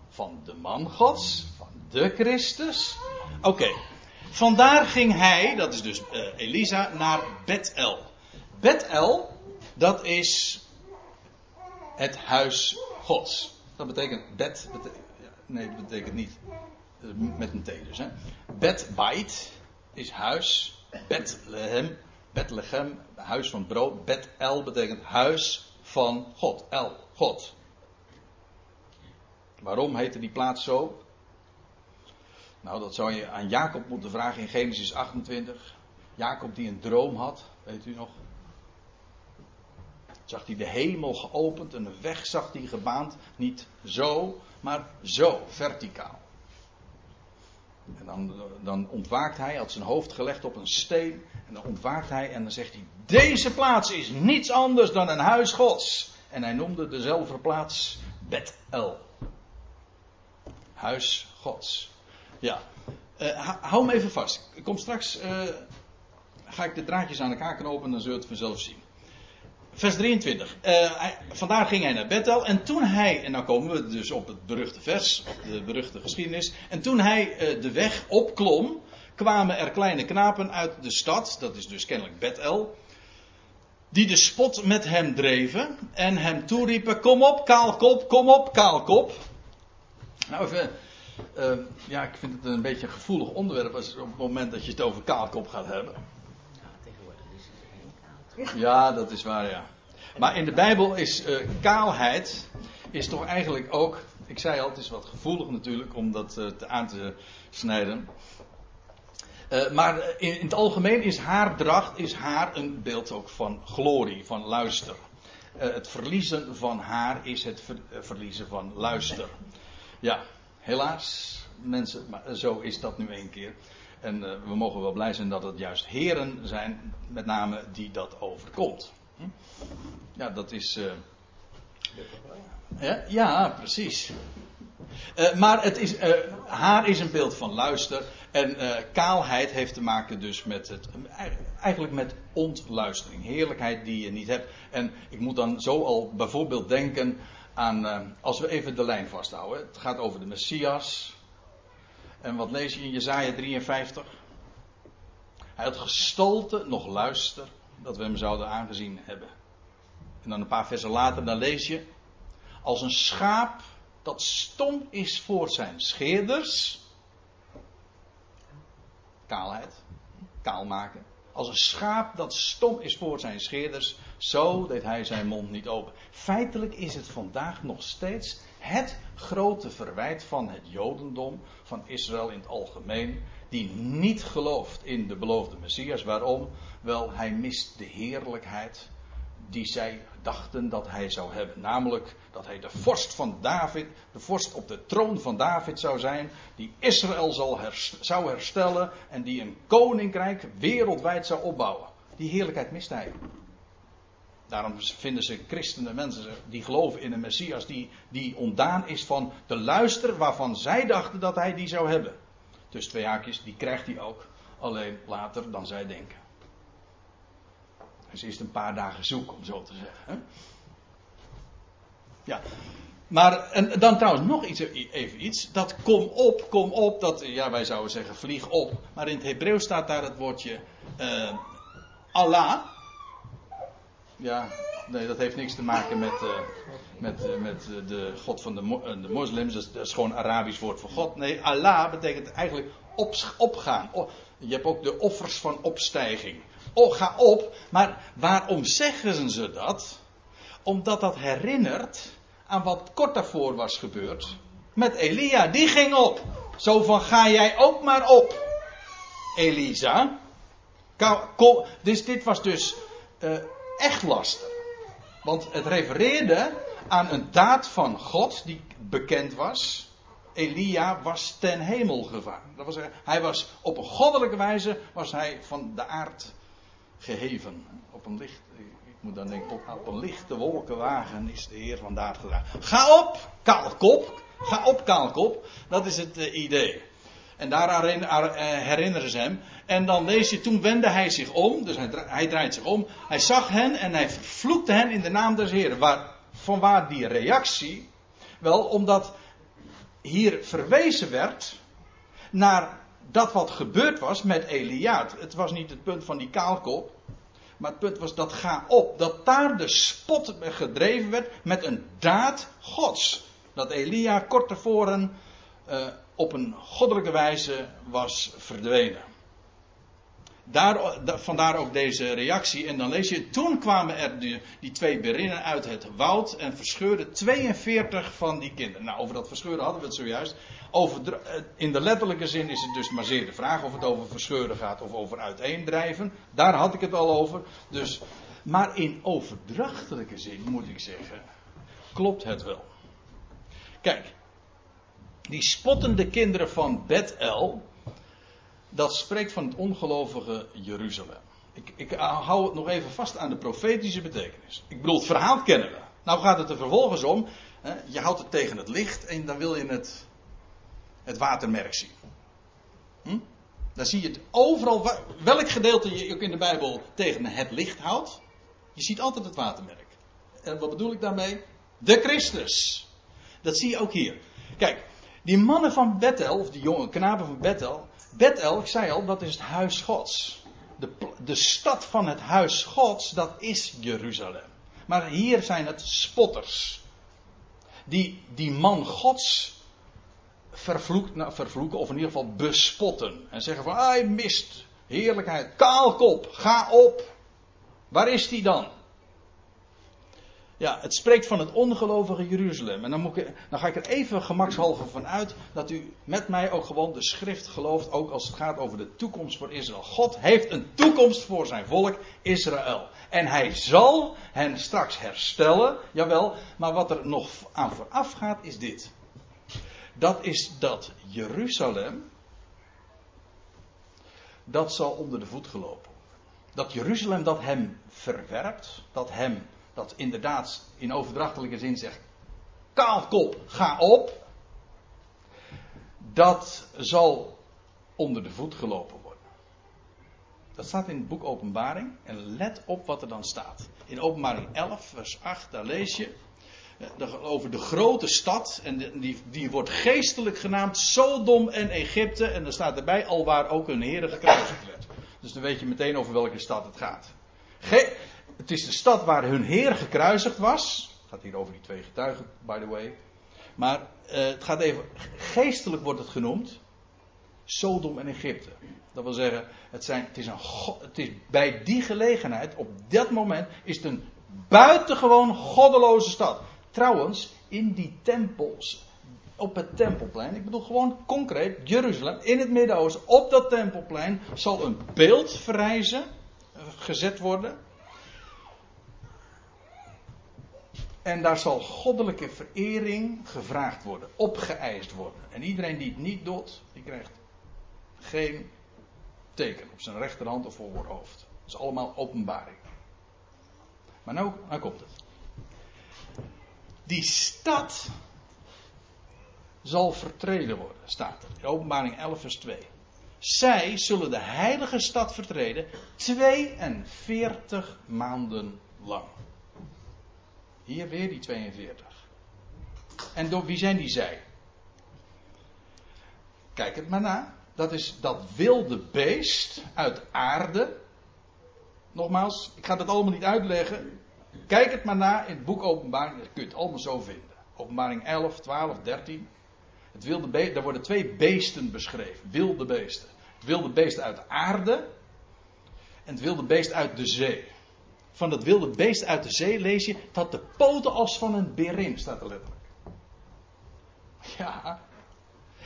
[SPEAKER 1] van de man Gods, van de Christus. Oké. Vandaar ging hij, dat is dus uh, Elisa, naar Bethel. Bethel, dat is het huis Gods. Dat betekent bed, betekent, nee, dat betekent niet eh, met een T dus. Hè. Bait is huis. Bethlehem, Bethlehem, huis van brood. Bet-El betekent huis van God. El, God. Waarom heette die plaats zo? Nou, dat zou je aan Jacob moeten vragen in Genesis 28. Jacob die een droom had, weet u nog? Zag hij de hemel geopend en een weg zag hij gebaand. Niet zo, maar zo, verticaal. En dan, dan ontwaakt hij, had zijn hoofd gelegd op een steen. En dan ontwaakt hij en dan zegt hij: Deze plaats is niets anders dan een huis Gods. En hij noemde dezelfde plaats Bethel. Huis Gods. Ja, uh, hou hem even vast. Kom straks, uh, ga ik de draadjes aan elkaar knopen en dan zul je het vanzelf zien. Vers 23. Uh, hij, vandaar ging hij naar Bethel. En toen hij, en dan komen we dus op het beruchte vers, op de beruchte geschiedenis. En toen hij de weg opklom, kwamen er kleine knapen uit de stad, dat is dus kennelijk Bethel. Die de spot met hem dreven en hem toeriepen: Kom op, kaalkop, kom op, kaalkop. Nou, even. Uh, ja, ik vind het een beetje een gevoelig onderwerp als op het moment dat je het over kaalkop gaat hebben. Ja, dat is waar, ja. Maar in de Bijbel is uh, kaalheid is toch eigenlijk ook. Ik zei al, het is wat gevoelig natuurlijk om dat uh, te aan te snijden. Uh, maar in, in, het algemeen is haardracht is haar een beeld ook van glorie, van luister. het verliezen van haar is het ver, verliezen van luister. Ja, helaas, mensen, maar zo is dat nu een keer. En uh, we mogen wel blij zijn dat het juist heren zijn, met name, die dat overkomt. Hm? Ja, dat is. Uh... Ja, ja, precies. Maar het is, haar is een beeld van luister. En kaalheid heeft te maken dus met het. Eigenlijk met ontluistering. Heerlijkheid die je niet hebt. En ik moet dan zo al bijvoorbeeld denken aan. als we even de lijn vasthouden. Het gaat over de Messias. En wat lees je in Jezaja 53? Hij had gestolte, nog luister, dat we hem zouden aangezien hebben. En dan een paar versen later, dan lees je. Als een schaap dat stom is voor zijn scheerders. Kaalheid. Kaal maken. Als een schaap dat stom is voor zijn scheerders. Zo deed hij zijn mond niet open. Feitelijk is het vandaag nog steeds het grote verwijt van het Jodendom, van Israël in het algemeen, die niet gelooft in de beloofde Messias. Waarom? Wel, hij mist de heerlijkheid die zij dachten dat hij zou hebben. Namelijk dat hij de vorst van David, de vorst op de troon van David zou zijn, die Israël zal zou herstellen en die een koninkrijk wereldwijd zou opbouwen. Die heerlijkheid mist hij. Daarom vinden ze christenen mensen die geloven in een Messias die, die ontdaan is van de luister waarvan zij dachten dat hij die zou hebben. Dus twee haakjes, die krijgt hij ook, alleen later dan zij denken. Dus eerst een paar dagen zoek, om zo te zeggen. Ja. Maar en dan trouwens nog iets, even iets. Dat kom op, kom op. Dat, ja, wij zouden zeggen vlieg op. Maar in het Hebreeuws staat daar het woordje uh, Allah. Ja, nee, dat heeft niks te maken met, uh, met, uh, met de God van de, de moslims. Dat is, gewoon een Arabisch woord voor God. Nee, Allah betekent eigenlijk op, opgaan. je hebt ook de offers van opstijging. Oh, ga op. Maar waarom zeggen ze dat? Omdat dat herinnert aan wat kort daarvoor was gebeurd. Met Elia, die ging op. Zo van, ga jij ook maar op. Elisa. Dus dit was dus echt lastig. Want het refereerde aan een daad van God die bekend was. Elia was ten hemel gevaren. Dat was, hij was op een goddelijke wijze was hij van de aard geheven. Op een licht, ik moet dan denken, op, op een lichte wolkenwagen is de Heer vandaag gedragen. Ga op, kaalkop. Ga op, kaalkop. Dat is het uh, idee. En daaraan uh, herinneren ze hem. En dan lees je, toen wendde hij zich om. Dus hij, hij, draait zich om. Hij zag hen en hij vervloekte hen in de naam des Heeren. Waar, van waar die reactie? Wel, omdat hier verwezen werd naar dat wat gebeurd was met Elia. Het was niet het punt van die kaalkop. Maar het punt was dat ga op. Dat daar de spot gedreven werd met een daad gods. Dat Elia kort tevoren uh, op een goddelijke wijze was verdwenen. Daar, vandaar ook deze reactie. En dan lees je, toen kwamen er die, twee berinnen uit het woud en verscheurden 42 van die kinderen. Nou, over dat verscheuren hadden we het zojuist. Over, eh, in de letterlijke zin is het dus maar zeer de vraag of het over verscheuren gaat of over uiteendrijven. Daar had ik het al over. Dus, maar in overdrachtelijke zin moet ik zeggen, klopt het wel. Kijk, die spottende kinderen van Bethel, dat spreekt van het ongelovige Jeruzalem. Ik, ik, hou het nog even vast aan de profetische betekenis. Ik bedoel, het verhaal kennen we. Nou gaat het er vervolgens om. Hè, je houdt het tegen het licht en dan wil je het, het watermerk zien. Hm? Dan zie je het overal, welk gedeelte je ook in de Bijbel tegen het licht houdt. Je ziet altijd het watermerk. En wat bedoel ik daarmee? De Christus. Dat zie je ook hier. Kijk, die mannen van Bethel, of die jonge knapen van Bethel. Bethel, ik zei al, dat is het huis Gods. De, de stad van het huis Gods, dat is Jeruzalem. Maar hier zijn het spotters. Die die man Gods vervloekt, nou, vervloeken, of in ieder geval bespotten. En zeggen van, hij mist, heerlijkheid, kaalkop, ga op. Waar is die dan? Ja, het spreekt van het ongelovige Jeruzalem. En dan, moet ik, dan ga ik er even gemakshalve van uit dat u met mij ook gewoon de schrift gelooft, ook als het gaat over de toekomst voor Israël. God heeft een toekomst voor zijn volk Israël. En hij zal hen straks herstellen, jawel, maar wat er nog aan vooraf gaat is dit. Dat is dat Jeruzalem, dat zal onder de voet gelopen. Dat Jeruzalem dat hem verwerpt, dat hem dat inderdaad in overdrachtelijke zin zegt: kaalkop, ga op. Dat zal onder de voet gelopen worden. Dat staat in het boek Openbaring. En let op wat er dan staat. In Openbaring 11, vers 8, daar lees je eh, over de grote stad. En die, die wordt geestelijk genaamd Sodom en Egypte. En er staat erbij al waar ook een Heer gekruisigd werd. Dus dan weet je meteen over welke stad het gaat. Ge het is de stad waar hun Heer gekruisigd was. Het gaat hier over die twee getuigen, by the way. Maar uh, het gaat even, geestelijk wordt het genoemd. Sodom en Egypte. Dat wil zeggen, het, zijn, het, is een, het is bij die gelegenheid, op dat moment, is het een buitengewoon goddeloze stad. Trouwens, in die tempels, op het tempelplein, ik bedoel gewoon concreet, Jeruzalem, in het Midden-Oosten, op dat tempelplein zal een beeld verrijzen, eh, gezet worden. En daar zal goddelijke verering gevraagd worden, opgeëist worden. En iedereen die het niet doet, die krijgt geen teken op zijn rechterhand of voorhoofd. Dat is allemaal openbaring. Maar nou, nou komt het. Die stad zal vertreden worden, staat er. In openbaring 11 vers 2. Zij zullen de heilige stad vertreden 42 maanden lang. Hier weer die 42. En door wie zijn die zij? Kijk het maar na. Dat is dat wilde beest uit aarde. Nogmaals, ik ga dat allemaal niet uitleggen. Kijk het maar na in het boek Openbaring. Dat kun je het allemaal zo vinden. Openbaring 11, 12, 13. Het wilde beest, daar worden twee beesten beschreven. Wilde beesten. Het wilde beest uit de aarde. En het wilde beest uit de zee van dat wilde beest uit de zee lees je dat de poten als van een berin, staat er letterlijk. Ja.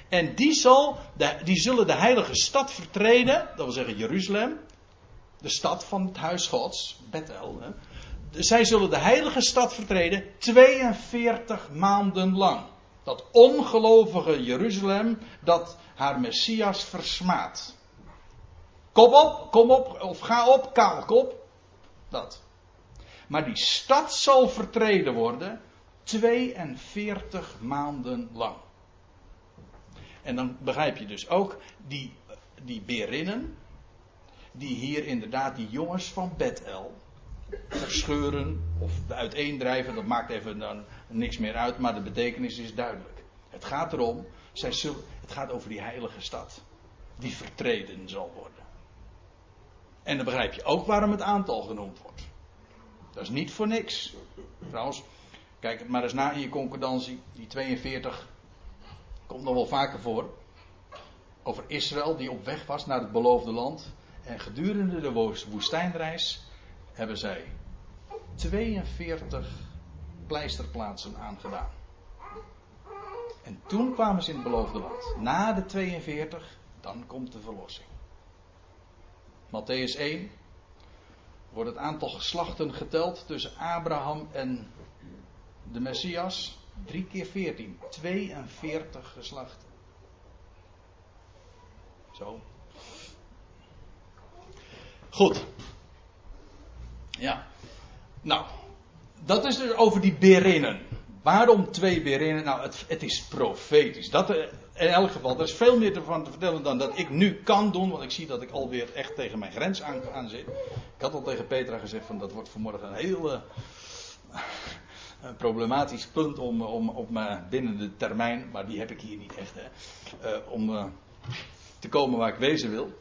[SPEAKER 1] En die, zal, die zullen de heilige stad vertreden, dat wil zeggen Jeruzalem, de stad van het huis Gods, Bethel. Hè. Zij zullen de heilige stad vertreden 42 maanden lang. Dat ongelovige Jeruzalem dat haar Messias versmaadt. Kom op, kom op, of ga op, kaalkop. Dat. Maar die stad zal vertreden worden 42 maanden lang. En dan begrijp je dus ook die, die berinnen, die hier inderdaad die jongens van Bethel verscheuren of uiteendrijven, dat maakt even dan niks meer uit, maar de betekenis is duidelijk. Het gaat erom, het gaat over die heilige stad, die vertreden zal worden. En dan begrijp je ook waarom het aantal genoemd wordt. Dat is niet voor niks. Trouwens, kijk het maar eens na in je concordantie. Die 42 komt nog wel vaker voor. Over Israël die op weg was naar het beloofde land. En gedurende de woestijnreis hebben zij 42 pleisterplaatsen aangedaan. En toen kwamen ze in het beloofde land. Na de 42, dan komt de verlossing. Matthäus 1 wordt het aantal geslachten geteld tussen Abraham en de Messias. 3 keer 14. 42 geslachten. Zo. Goed. Ja. Nou, dat is dus over die berinnen. Waarom twee berinnen? Nou, het, het is profetisch. Dat, eh, in elk geval, er is veel meer ervan te vertellen dan dat ik nu kan doen. Want ik zie dat ik alweer echt tegen mijn grens aan, zit. Ik had al tegen Petra gezegd van dat wordt vanmorgen een heel een problematisch punt om, om op mijn binnen de termijn, maar die heb ik hier niet echt, uh, om te komen waar ik wezen wil.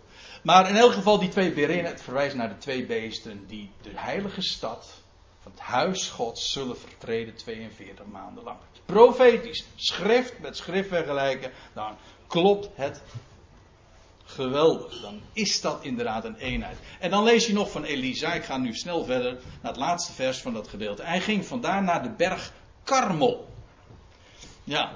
[SPEAKER 1] Maar in elk geval die twee berinnen, het verwijst naar de twee beesten die de heilige stad van het huis Gods zullen vertreden 42 maanden lang. Profetisch, schrift met schrift vergelijken, dan klopt het geweldig. Dan is dat inderdaad een eenheid. En dan lees je nog van Elisa, ik ga nu snel verder naar het laatste vers van dat gedeelte. Hij ging vandaar naar de berg Karmel. Ja,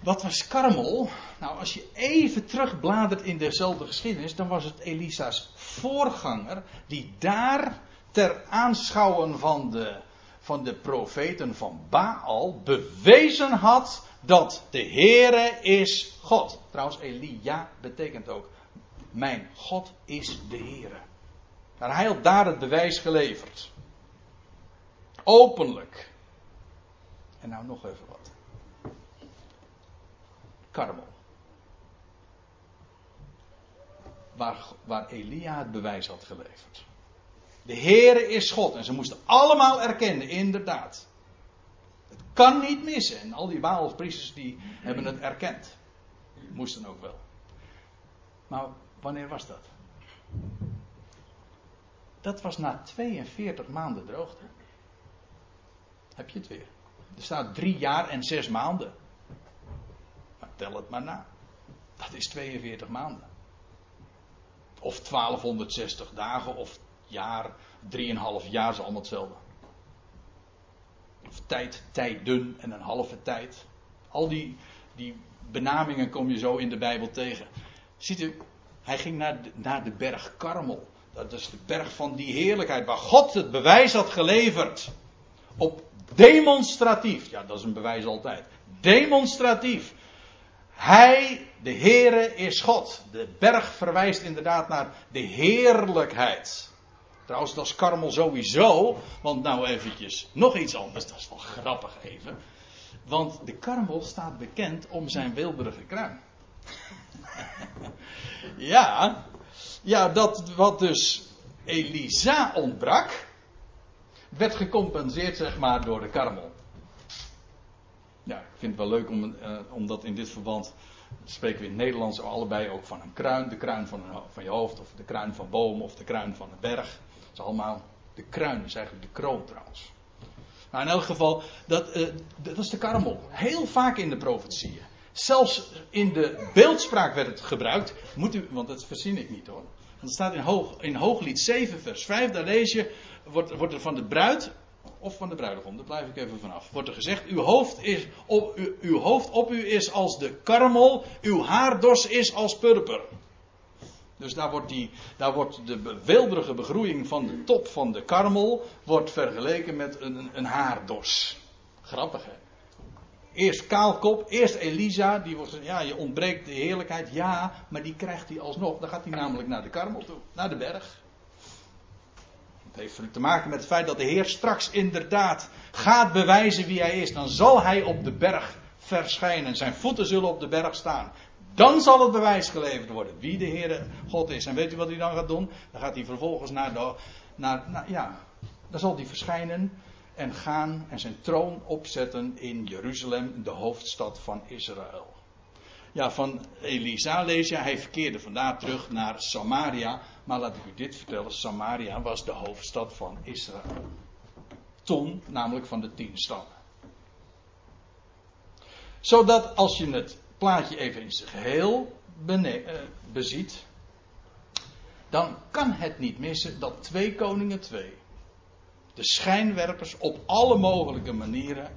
[SPEAKER 1] wat was Karmel? Nou, als je even terugbladert in dezelfde geschiedenis, dan was het Elisa's voorganger die daar ter aanschouwen van de, van de profeten van Baal bewezen had dat de Heere is God. Trouwens, Elia betekent ook, mijn God is de Heere. Maar hij had daar het bewijs geleverd. Openlijk. En nou nog even wat. Karmel. Waar, waar Elia het bewijs had geleverd. De Heere is God. En ze moesten allemaal erkennen, inderdaad. Het kan niet missen. En al die Baalpriesters die hebben het erkend. Moesten ook wel. Maar wanneer was dat? Dat was na 42 maanden droogte. Heb je het weer? Er staat drie jaar en zes maanden. Tel het maar na. Dat is 42 maanden. Of 1260 dagen, of jaar, drieënhalf jaar is allemaal hetzelfde. Of tijd, tijden en een halve tijd. Al die, die benamingen kom je zo in de Bijbel tegen. Ziet u, hij ging naar naar de berg Karmel. Dat is de berg van die heerlijkheid waar God het bewijs had geleverd. Op demonstratief. Ja, dat is een bewijs altijd. Demonstratief. Hij, de Heere, is God. De berg verwijst inderdaad naar de heerlijkheid. Trouwens, dat is karmel sowieso. Want nou eventjes, nog iets anders. Dat is wel grappig even. Want de karmel staat bekend om zijn wilderige kruin. [laughs] ja, ja, dat wat dus Elisa ontbrak, werd gecompenseerd zeg maar door de karmel. Ja, ik vind het wel leuk om, uh, om dat in dit verband spreken we in het Nederlands allebei ook van een kruin. De kruin van, een, van je hoofd, of de kruin van boom, of de kruin van een berg. Is allemaal de kruin, dat is eigenlijk de kroon trouwens. Nou, in elk geval, dat, uh, dat is de karmel. Heel vaak in de profetieën. Zelfs in de beeldspraak werd het gebruikt. Moet u, want dat verzin ik niet hoor. Want het staat in, Hoog, in Hooglied 7, vers 5. Daar lees je, wordt, wordt er van de bruid, of van de bruidegom, daar blijf ik even vanaf. Wordt er gezegd, uw hoofd, is op, uw, uw hoofd op u is als de karmel, uw haardos is als purper. Dus daar wordt, die, daar wordt de weelderige begroeiing van de top van de karmel wordt vergeleken met een, een haardos. Grappig hè? Eerst kaalkop, eerst Elisa, die wordt, ja, je ontbreekt de heerlijkheid, ja, maar die krijgt hij alsnog. Dan gaat hij namelijk naar de karmel toe, naar de berg. Het heeft te maken met het feit dat de Heer straks inderdaad gaat bewijzen wie hij is. Dan zal hij op de berg verschijnen. Zijn voeten zullen op de berg staan. Dan zal het bewijs geleverd worden wie de Heere God is. En weet u wat hij dan gaat doen? Dan gaat hij vervolgens naar de. Naar, ja, dan zal hij verschijnen en gaan en zijn troon opzetten in Jeruzalem, de hoofdstad van Israël. Ja, van Elisa lees je, hij verkeerde vandaar terug naar Samaria. Maar laat ik u dit vertellen: Samaria was de hoofdstad van Israël. Toen, namelijk van de tien stammen. Zodat als je het plaatje even in zijn geheel uh, beziet, dan kan het niet missen dat twee koningen twee de schijnwerpers op alle mogelijke manieren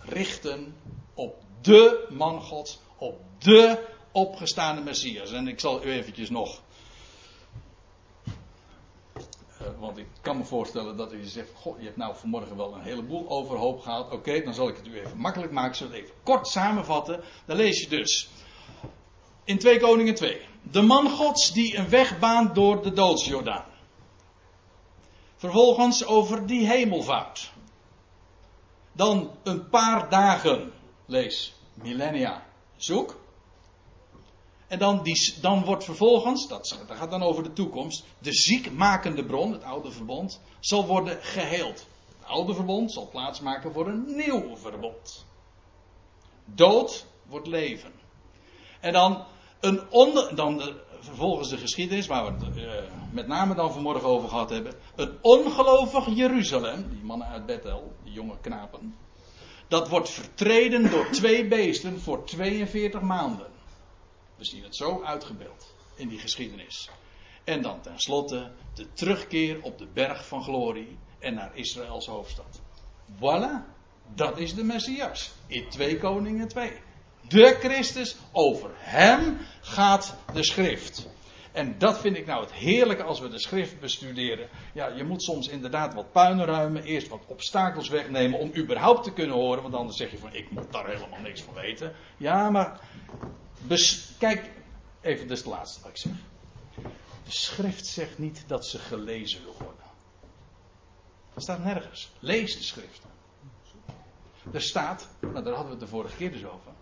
[SPEAKER 1] richten op de man God, op de opgestaande Messias. En ik zal u eventjes nog. Uh, want ik kan me voorstellen dat u zegt: Goh, je hebt nou vanmorgen wel een heleboel overhoop gehad. Oké, dan zal ik het u even makkelijk maken. Ik zal het even kort samenvatten. Dan lees je dus in 2 Koningen 2. De man Gods die een weg baant door de doodsjordaan. Vervolgens over die hemelvaart. Dan een paar dagen, lees millennia, zoek. En dan, die, dan wordt vervolgens, dat, gaat dan over de toekomst, de ziekmakende bron, het oude verbond, zal worden geheeld. Het oude verbond zal plaatsmaken voor een nieuw verbond. Dood wordt leven. En dan een dan de, vervolgens de geschiedenis, waar we het uh, met name dan vanmorgen over gehad hebben. Een ongelovig Jeruzalem, die mannen uit Bethel, die jonge knapen. Dat wordt vertreden door twee beesten voor 42 maanden. We zien het zo uitgebeeld in die geschiedenis. En dan tenslotte de terugkeer op de berg van glorie en naar Israëls hoofdstad. Voilà, dat is de Messias. In 2 Koningen 2 de Christus, over hem gaat de schrift. En dat vind ik nou het heerlijke als we de schrift bestuderen. Ja, je moet soms inderdaad wat puinen ruimen, eerst wat obstakels wegnemen om überhaupt te kunnen horen, want anders zeg je van ik moet daar helemaal niks van weten. Ja, maar kijk, even dus de laatste wat ik zeg. De schrift zegt niet dat ze gelezen wil worden. Dat staat nergens. Lees de schrift. Er staat, nou daar hadden we het de vorige keer dus over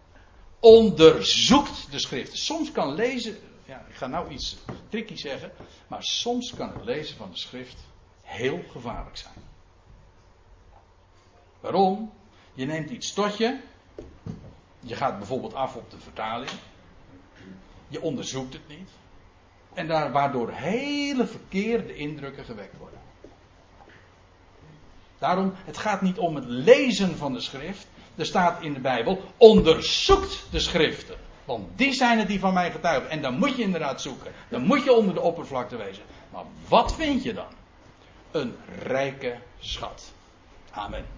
[SPEAKER 1] onderzoekt de schrift. Soms kan lezen, ja, ik ga nou iets tricky zeggen, maar soms kan het lezen van de schrift heel gevaarlijk zijn. Waarom? Je neemt iets tot je, je gaat bijvoorbeeld af op de vertaling, je onderzoekt het niet, en daar, waardoor hele verkeerde indrukken gewekt worden. Daarom, het gaat niet om het lezen van de schrift, er staat in de Bijbel, onderzoekt de schriften. Want die zijn het die van mij getuigen. En dan moet je inderdaad zoeken. Dan moet je onder de oppervlakte wezen. Maar wat vind je dan? Een rijke schat. Amen.